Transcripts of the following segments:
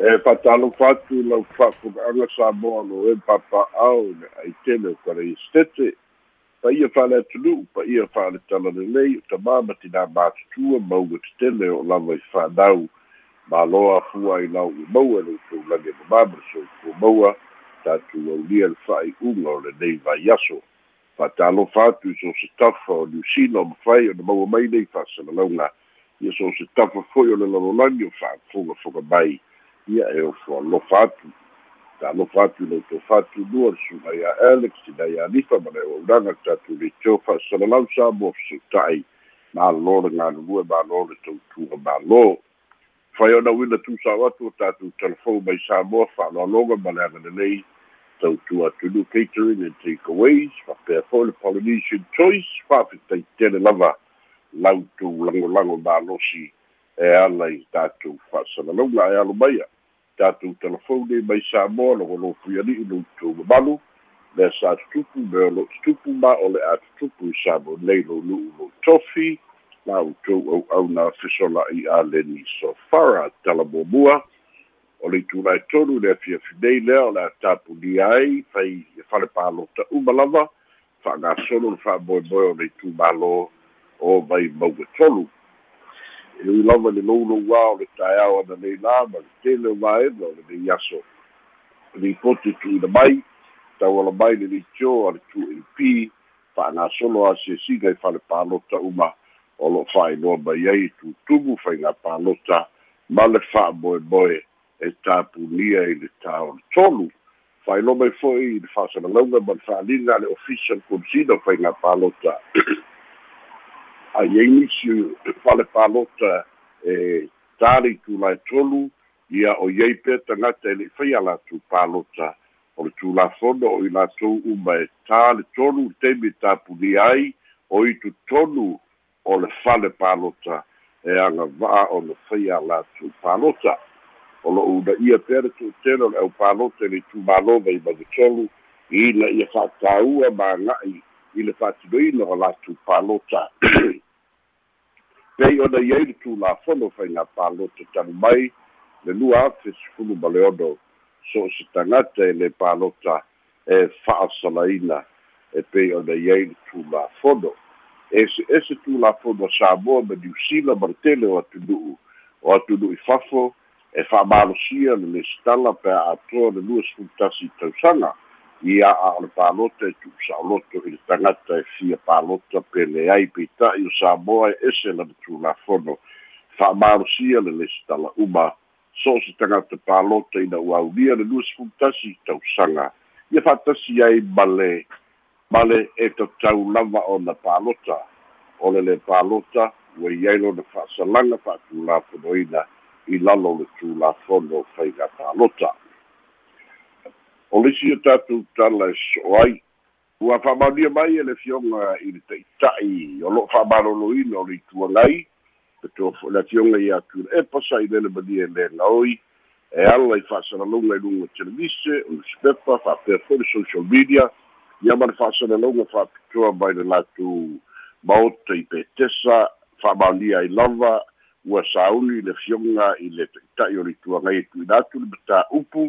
e fatalo fatu lau fa'afuga'aga samoa lo e papa'ao le aitele o kaleisetete pa ia fa'aleatunu'u pa ia fa'aleitalalelei o tamā ma tinā matutua ma uga tetele o lava i fa'anau maloa afua ai lao e, e maua lou taulage mamā ma soufua maua tatou aulia le fa'ai'uga o lenei vaiaso fa'atalofa atu i so se tafa o niusila o mafai ona maua mai nei fa'asalalauga ia so se tafa fo'i o le lalolagi o fa'afogafoga mai ia e o fo fatu talo fatu le to fatu lua sugai a alex inai alifa ma le auauraga tatulicho fa'asalalau sa moafeseta'i mālō le galulue mālō le tautua mālō fai ona uila tusao atu o tatou telefou mai sa moa fa'aloaloga ma le agalelei tautua atulu catering and e takeaways fa'apea fo'i le polynesian choice fa'afetaitele lava lautou lagolago malosi e ala i tatou fa'asalalauga e alo maia tatou telefone mai samoa logolofu iali'i lou tuumamalu lea sa tutupu me o lo'o tutupu ma o le a tutupu i samo nei lou lu'u lou tofi la outou auauna fesola'i a leni sofara talamuamua o le itulae tolu le afiafinei lea o le a tapulia ai fai e falepalota uma lava fa'agasolo le fa'amoemoe o le itumālō o mai maua e tolu e ui lava le loulouā o le taeao ana lei lā ma le tele o vaega o lenei aso lei tuina mai tauala mai le leitio a le tuap fa'agasolo a siasiga i falepālota uma o lo'o fa'ailoa mai ai tutumu faigā pālota ma le fa'amoemoe e tapunia i le tāo tolu fa'ailoa mai fo'i i le fa'asalalauga ma le fa'aliga a le official consina faigā palota ai ai fale palota e tali tulae tolu ia o iai pea tagata e le faia latou pālota o le tulafono o i latou uma e tāle tolu taimi tapulia ai o i totonu o le fale pālota e agava'a o le faia latou pālota o lo'u na ia pea le tu'utele o le au pālota e le itumālova i magetolu ina ia fa atāua maga'i i le faatinoina o latou palota pei ona iai le tulafono faigā palota talu mai le lua afe sefulu ma le ono so o se tagata e le palota e fa'asalaina e pei ona iai le tulafono ese ese tulafono a samoa ma niusila ma le tele o atunu'u o i fafo e fa'amalosia le lesitala pe a atoa le lua sefulu tasi tausaga ia a o le pālota e tu'usa'oloto i le tagata e fia pālota pele ai peita'i o samoa e ese lana tulafono fa'amalosia le lesi tala'uma so e o se tagata pālota ina ua aulia le lua sefulutasi tausaga ia fa'atasi ai ma le ma le e tatau lava ona pālota o le lē palota ua i ai lona fa'asalaga fa'atulafonoina i lalo le tulafono faiga pālota o lisi o tatou talas o ai ua fa'amaulia mai e le fioga i le ta'ita'i o lo'o fa'amalōlōina o le ituagai petoa fo'i le afioga iā tula e pasa lele malia e lega oi e ala i fa'asalaloga i luga televise o newspaper fa'apea fo'i le social media ia ma le fa'asalaloga fa'apitoa mai le latou maota i petesa fa'amaulia ai lava ua sauli i le fioga i le ta'ita'i o le ituagai e tu'ina atu le matā'upu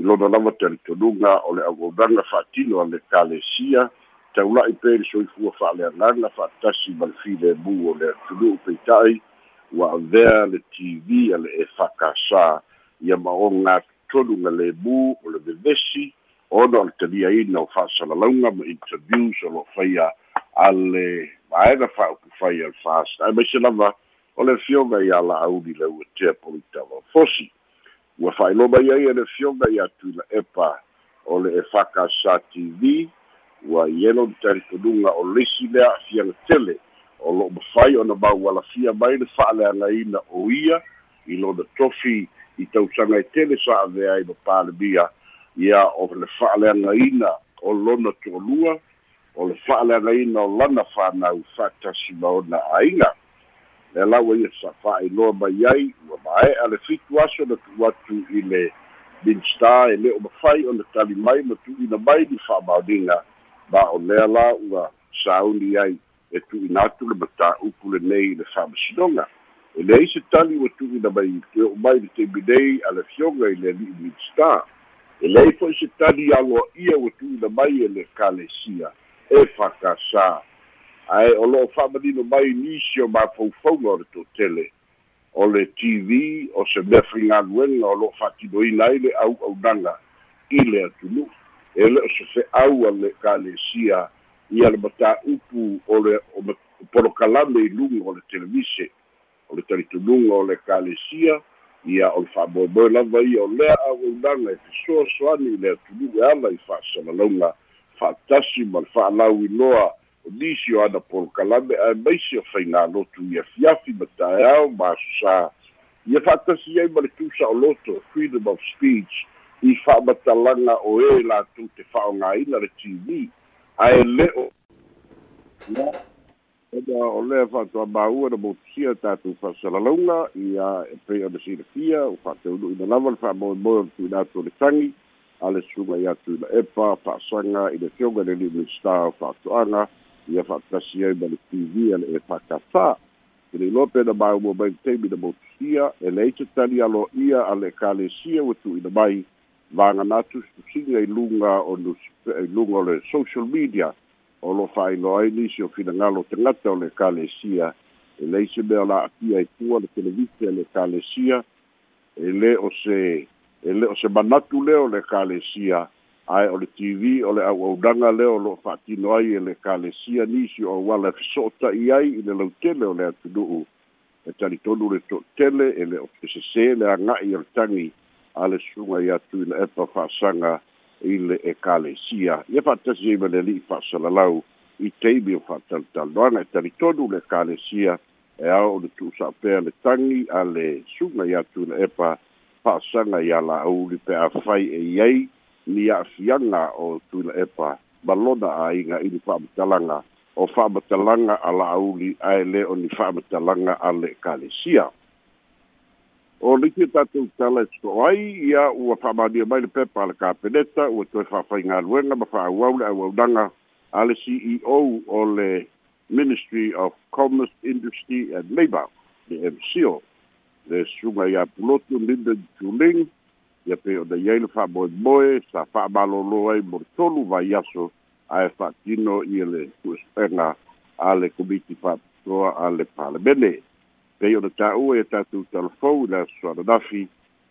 i lona lava talitonuga o le auaunaga fa'atino a le kalesia taula'i pe le soifua fa'aleagaga fa'atasi ma le filemu o le tunu'u peita'i ua avea le tv a le e fakasā ia maoga o gā totonu o le vevesi ona o le taliaina o fa'asalalauga ma interviews o lo'o faia ale aega fa'aupufai a le fast ae maise lava o le afioga iā la'auli lau etea politava fosi ua fa'ailoma iai e le fioga iā tuila epa o le e fakasā tv ua i ele ona o lisi lea afiaga tele o lo'o mafai ona maualafia mai le fa'aleagaina o ia i lona tofi i tausaga e tele sa avea i lo palemia ia o le fa'aleagaina o lona to'alua o le fa'aleagaina o lana fanau fa'atasi ma ona aiga le alau ai e, e saafa'ailoa mai ai ua mae'a le fitu aso na tu'u atu i le minsta e le o mafai ona tali mai ma tu'uina mai li fa'amaoliga ma o lea la ua sauni ai e tu'uina atu le matā'upu lenei i le fa'amasinoga e leai se tali ua tu'uina mai tue'u mai le taimilei a le fioga i le ali'i minsta e leai fo'i se tali aloa ia ua tu'uina mai e le kalesia e fakasā ae o lo'o fa'amalino mai nisi o mafaufauga o le totele o le tv o se mea faigaluega o lo'o fa'atinoina ai le au'aunaga i le atunu'u e le o se fe'au a le kalesia ia le matā'upu o le o polokalame i luga o le televise o le talitunuga o le kalesia ia o le fa'amoemoe lava ia o lea au'aunaga e fesoasoani i le atunu'u e ala i fa'asalalauga fa'atasi ma le fa'alauiloa polisi o ana polokalame ae maisi o faigalotu iafiafi ma taeao ma asosā ia fa'atasi ai ma le tusa tusa'oloto freedom of speech i fa'amatalaga o ē e latou te fa'aogāina le tv ae le'o ena o lea fa'atoamāua na motusia tatou fa'asalalauga ia e pei ona silafia o fa'ateunu'ina lava le fa'amoemoe o le tuinatu o le tagi a le suga i atu i la epa fa'asaga i le fioga le li'u le star fa'ato'aga ia fa'atasi ai ma le tv a le e fa'akafā i e le iloa pe na maumua mai teimi na motusia e lei tatali alo ia e a le ekalesia ua tu'uina mai vagana atu susiga i luga o i luga o le social media o lo fa'ailoa ai nisi o finagalo o tagata o le ekalesia e lei se mea la'apia i e pua le televise a le ekalesia e lē o se e lē o se manatu lea o le ekalesia ae o le tv o le auaudaga lea o loo fa'atino ai e le kalesia nisi o auala e i ai i le lautele e o le atunu'u e talitonu le tele e le ofesesē le aga'i o le tagi a le suga i atu i na epa fa'asaga i le ekalesia ia fa'atasi ai ma le ali'i fa'asalalau i teimi o fa'atalutalanoaga e talitonu le ekalesia e ao o le tu'usa'apea le tagi a le suga i atu i na epa fa'asaga ia la'ou li pe fai e iai ni a'afianga o tuila epa balona aiga i ni fa'amatalaga o fa'amatalaga a la'auli ae lē o ni fa'amatalaga a le ekalesia o liki o tatou tala e soto'o ai ia ua fa'amalia mai le pepa a le kapeneta ua toe fa'afaigaluega ma fa'auau le auaunaga a le ceo o le ministry of commerce industry and labour le mco le suga iā pulotu linden tuling ia pe o dai le fa'aboeboe sa faamālōlō ai mo le tolu vaiaso ae fa'atino ia le tu'esepega a le komiti fa'apitoa a le palemene pei ona tā'ua ia tatou talafou i le asosoananafi e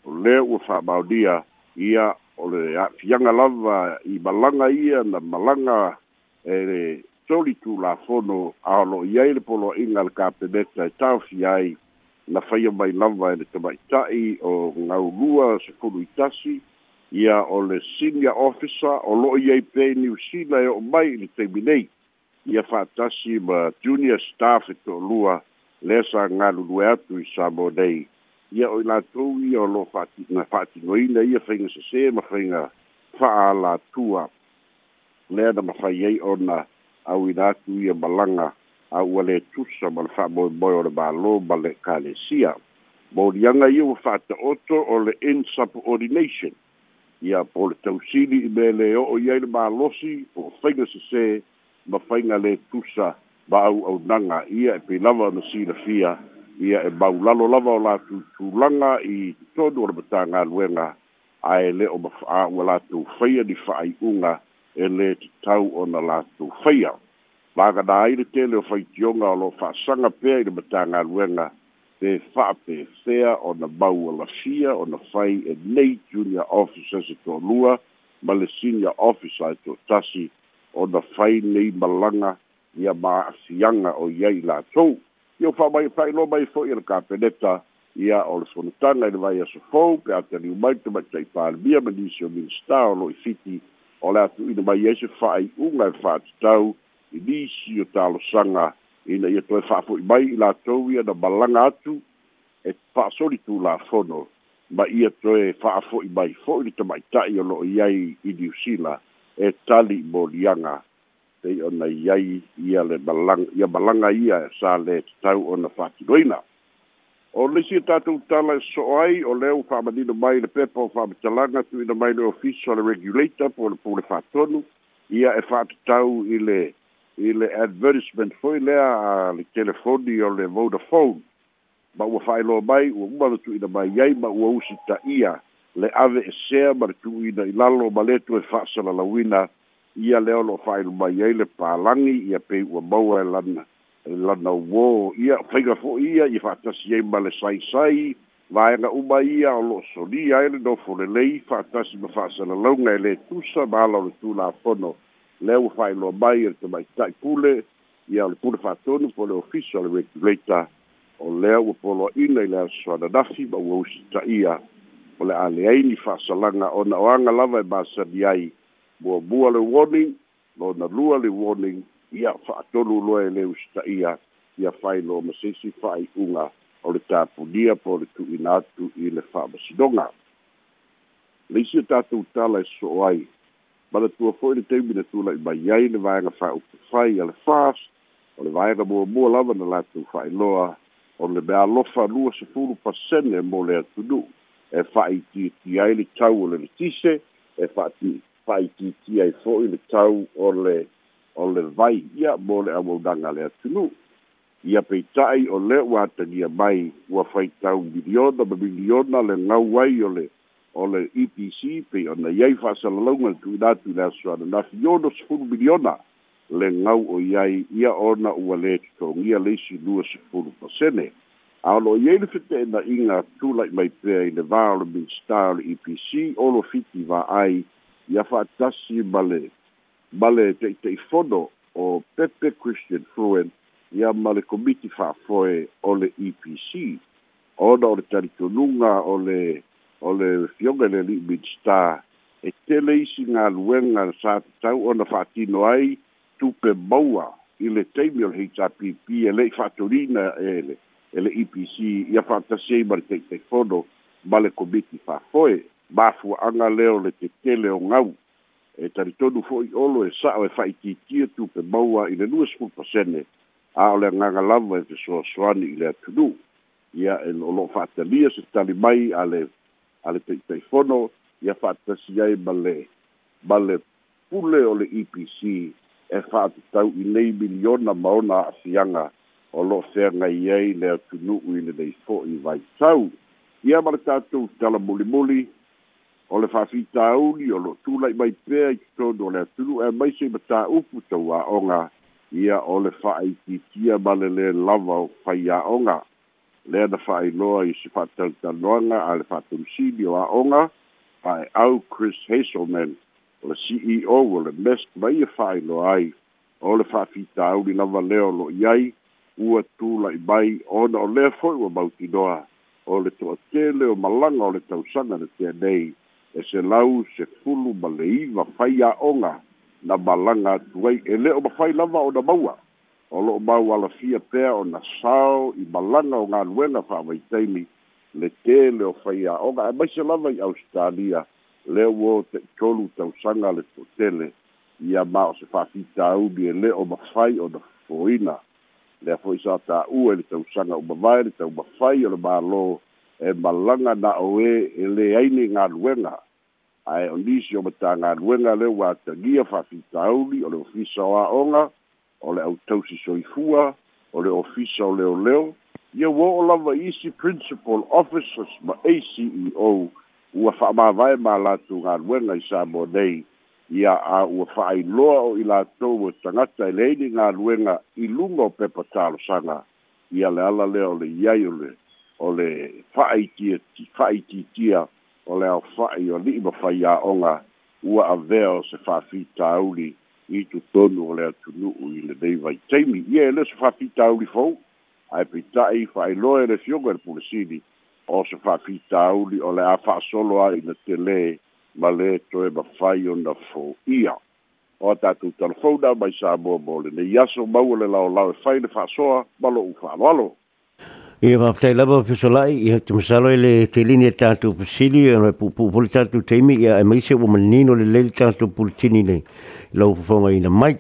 o lea ua fa'amaonia ia o le a'afiaga lava i malaga ia na malaga e le toli tulafono aolo'i ai le poloa'iga a le kapeneta e taofia ai na faia mai lava e le tamaita'i o gaulua sekulu itasi ia o le senior officer o lo'o iai pe new sila e o'o mai i le taimi nei ia fa'atasi ma junior staff e to'alua le sa galulue atu i samo nei ia o i latou ia o lo'o fa'atina fa'atinoina ia faiga sesē ma faiga fa'alatua lea na mafai ai ona auina atu ia malaga aua lē tusa ma le fa'amoemoe o le mālō ma le kalesia moliaga ia ua fa'ataoto o le insubordination ia po le tausili i me lē o'o i ai le mālosi po faiga sesē ma faiga lē tusa ma auaunaga ia e peilava ona silafia ia e maulalo lava o latou tulaga i totonu o le matagaluega ae lē o mafa'a ua latou faia ni fa'ai'uga e lē tatau ona latou faia fakana ai le tele o faitioga o loo fa'asaga pea i le on the fa'apefea ona mau on the fai e nei junior officers e to'alua ma le senior officer e to'atasi ona fai nei malaga ia ma'afiaga o iai latou ia o fa'amai fa'iloa mai fo'i e le kapeneta ia o le fonotaga i le vai asofou pe ataliu mai te maitaipalemia ma nisi minista o lo'i fiti o le atu'ina mai ai se i nisi talo sanga ina ia toe fa'afo'i mai i latou ia na balaga atu e fa'asoli tulafono ma ia toe fa'afo'i mai fo'i le tama'ita'i o lo'o iai i niusila e tali moliaga pei ona iai ia le balanga ia balaga ia sa lē tatau ona fa'atinoina o lisi e tatou tala e so'o ai o leau fa'amanino mai le pepa o tu ina mai le ofisa le regulator po le pule ia e fa'atatau i le i le advertisement foi lea a le telefoni o le vodafone ma ua fa'ailo mai ua uma le tuuina mai ai ma ua usi ta'ia le ave esea ma le tuuina i lalo ma lē tue fa'asalalauina ia lea o loo fa'ailo mai ai le palagi ia pei ua maua e lana e lana uō ia faiga fo'i ia ia fa'atasi ai ma le saisai vaega uma ia o lo'o solia ai le nofo lelei fa'atasi ma fa'asalalauga e lē tusa ma ala o le tulapono lea ua faailoa mai e le tamaitaʻi pule ia o le pule fatonu po le ofisa o le regulator o lea ua poloaʻina i le asoananafi ma ua usi taʻia o le aleaini fa'asalaga ona o lava e masani ai muamua le warning lona lua le warning ia fa'atolu loa e lē usi taʻia ia failo masisi fa'aiʻuga o le tapulia po le tu'uina atu i le fa'amasinoga le isi o tatou tala e so'o ai ma le tua fo'i le taimi na tula'i mai ai le vaega fa'aupufai a le fas o le vaega muamua lava na latou fa'ailoa o le mea alofa lua sefulu pasene mo le atunu'u e fa'aitiiti ai le tau o le letise e fa'aitiiti ai fo'i le tau o le o le vai ia mo le aumaunaga a le atunu'u ia peita'i o le ua atagia mai ua faitau miliona ma miliona le ngau ai o le o le EPC pe o na yai fa sa la longa tu da tu la so na fi yo do se fulu biliona le ngau o yai ia ona o le to ngia le si duo se fulu pa sene a lo yai le fete na inga tu like my pe in the valley bin star EPC o lo fiti va ai ia fa tasi bale bale te te fodo o pepe christian fluent ia male komiti fa foe o le EPC ona o le tari tonunga o le o le fioga le li bit sta e te le isi ngā luenga sa tau o na whaatino ai tu pe maua i le teimi o le HRPP e le i whaatorina e le e le EPC i a whaatasi ei mara tei tei fono ma le komiti whafoe ma fua anga leo le te tele o ngau e tari tonu fo'i olo e sa'o e fa'itiitia tu pe maua i le lua sepulu pasene a o le agaga lava e fesoasoani i le atunuu ia e lo'o fa'atalia se tali mai a le ale pe pe fono ia fatta si ai balle balle pulle o le IPC e fatta e tau i nei miliona maona a fianga o lo fernga iei le tunu u ine dei fo i vai tau ia mar tatu tala muli muli o le fafita uli o lo tula i mai pe i tono le tunu e mai se mata upu tau a onga ia o le fa i titia balle le lava o fai a onga le ana fa'ailoa i se fa'atalitaloaga a le fa'atolusili o a'oga fa'e au chris hazelman o le ceo o le mest ma ia e fa'ailoa ai o le fa'afitauli lava leo lo'i ai ua tula'i mai ona o lea fo'i ua mautinoa o le to'atele o malaga o le tausaga le teanei e se lau se fulu ma le iva fai a'oga na malaga atu ai e lē o mafai lava ona maua o lo mau ala fia pea o na sao i balanga o ngā nuena wha mai teimi le te le o whai a oga e maise lava i Australia le o te tolu tau sanga le to tele i a ma o se wha fita au bie le o ma whai o na fwoina le a fwoi sa ta ue le tau sanga o ma vai le tau ma whai o na ma lo e balanga na o e e le aine ngā nuena ai o nisi o ma ta ngā nuena le wa ta gia wha fita au li o le o fisa o a onga o o le autausi soifua o le ofisa o leoleo ia ua o'o lava isi principal officers ma a ceo ua fa'amāvae ma latou galuega i sa mo nei ia a ua fa'ailoa o i latou e tagata e leini galuega i luga o pepa talosaga ia le ala lea o le iai ole o le fa'aitia fa'aititia o le aofa'i o li'i mafai a'oga ua avea o se fa'afitauli i tutonu o le atunuu i lenei vaitaimi ia e le se faapitauli fou ae peita'i fa'ailoa e le fioga e le pulesili o se faafitauli o le a fa'asolo ai le tele ma lē toe mafai ona fo'ia o a tatou talafou na mai sa moa mo lenei aso maua le laolao e fai le fa'asoa ma lo lo'u fa'aloalo E va fai la va fai e te masalo e le te lini e tātou pasili e le pupu poli tātou teimi e a e maise o manino le leli tātou pulitini le lau pufonga i na mai.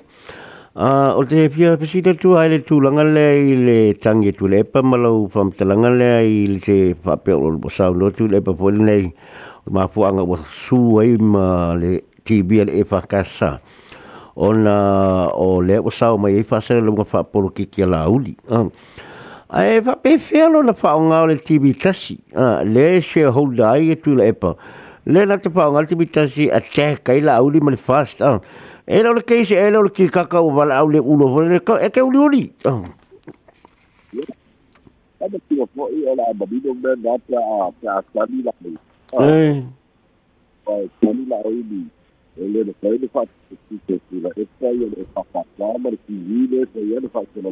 O te fia pasita tu aile tu langa le i le tangi tu le epa ma lau famta langa le i le te fape o le bosau no tu le epa poli nei ma fuanga wa su ai ma le tibi e le epa kasa. O na o le bosau mai e fasele le mga fape polo kikia la uli. Uh. Ae fa pe felo la fa nga le Ah, le she holda ai e tu Le na te fa la mal fast. Ah. E lo le e ki kaka au ulo vole ka e ke uli uli. Ah. Ada tu ko i ola da la. Eh. Pa la le le le fa ti ti la e le fa fa ki le le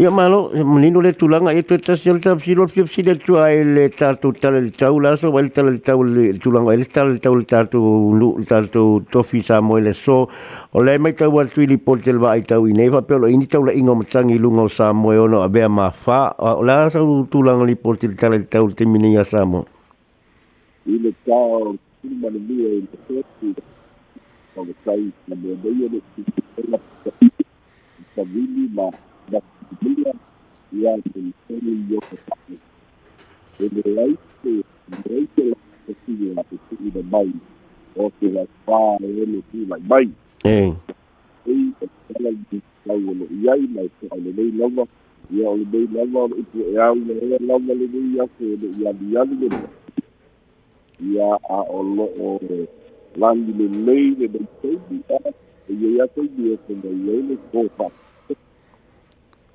Ia malo, no le tulanga itu tueta se le no, si si le tua el le el le tau laso, el le le tau le tulanga, e le tale tau tofi so, o le mai tau atu el po te va, ai tau el tau la ingo matangi lu o sa mo ono a ma fa, o la tulanga li po te te le o Mira, y al y yo El el rey que la persigue, la persigue del baile, o que la espada de él es la baile. Eh. Y está el discípulo, y ahí la ley logra, y al ley logra, y al ley logra, le doy a que, y al diálogo, y a, a, o, landing in lane, and they take the ass, and you have to do it, and they only go back.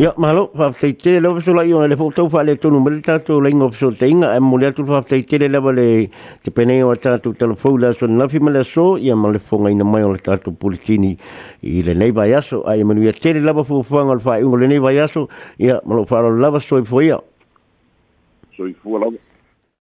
Ia, malo, whafteitele lewa so lai ona le fo tau whaale tonu mele tātou leinga o so te inga, e mole atu whafteitele lewa le te penei o tātou telefou la so nafi mele so, ia ma le fonga ina mai o le tātou politini i le nei vai aso, a i manu ia tele lewa fufuanga le whae ungo le nei vai aso, ia, malo whaaro lewa so i fo ia. So i fua lewa.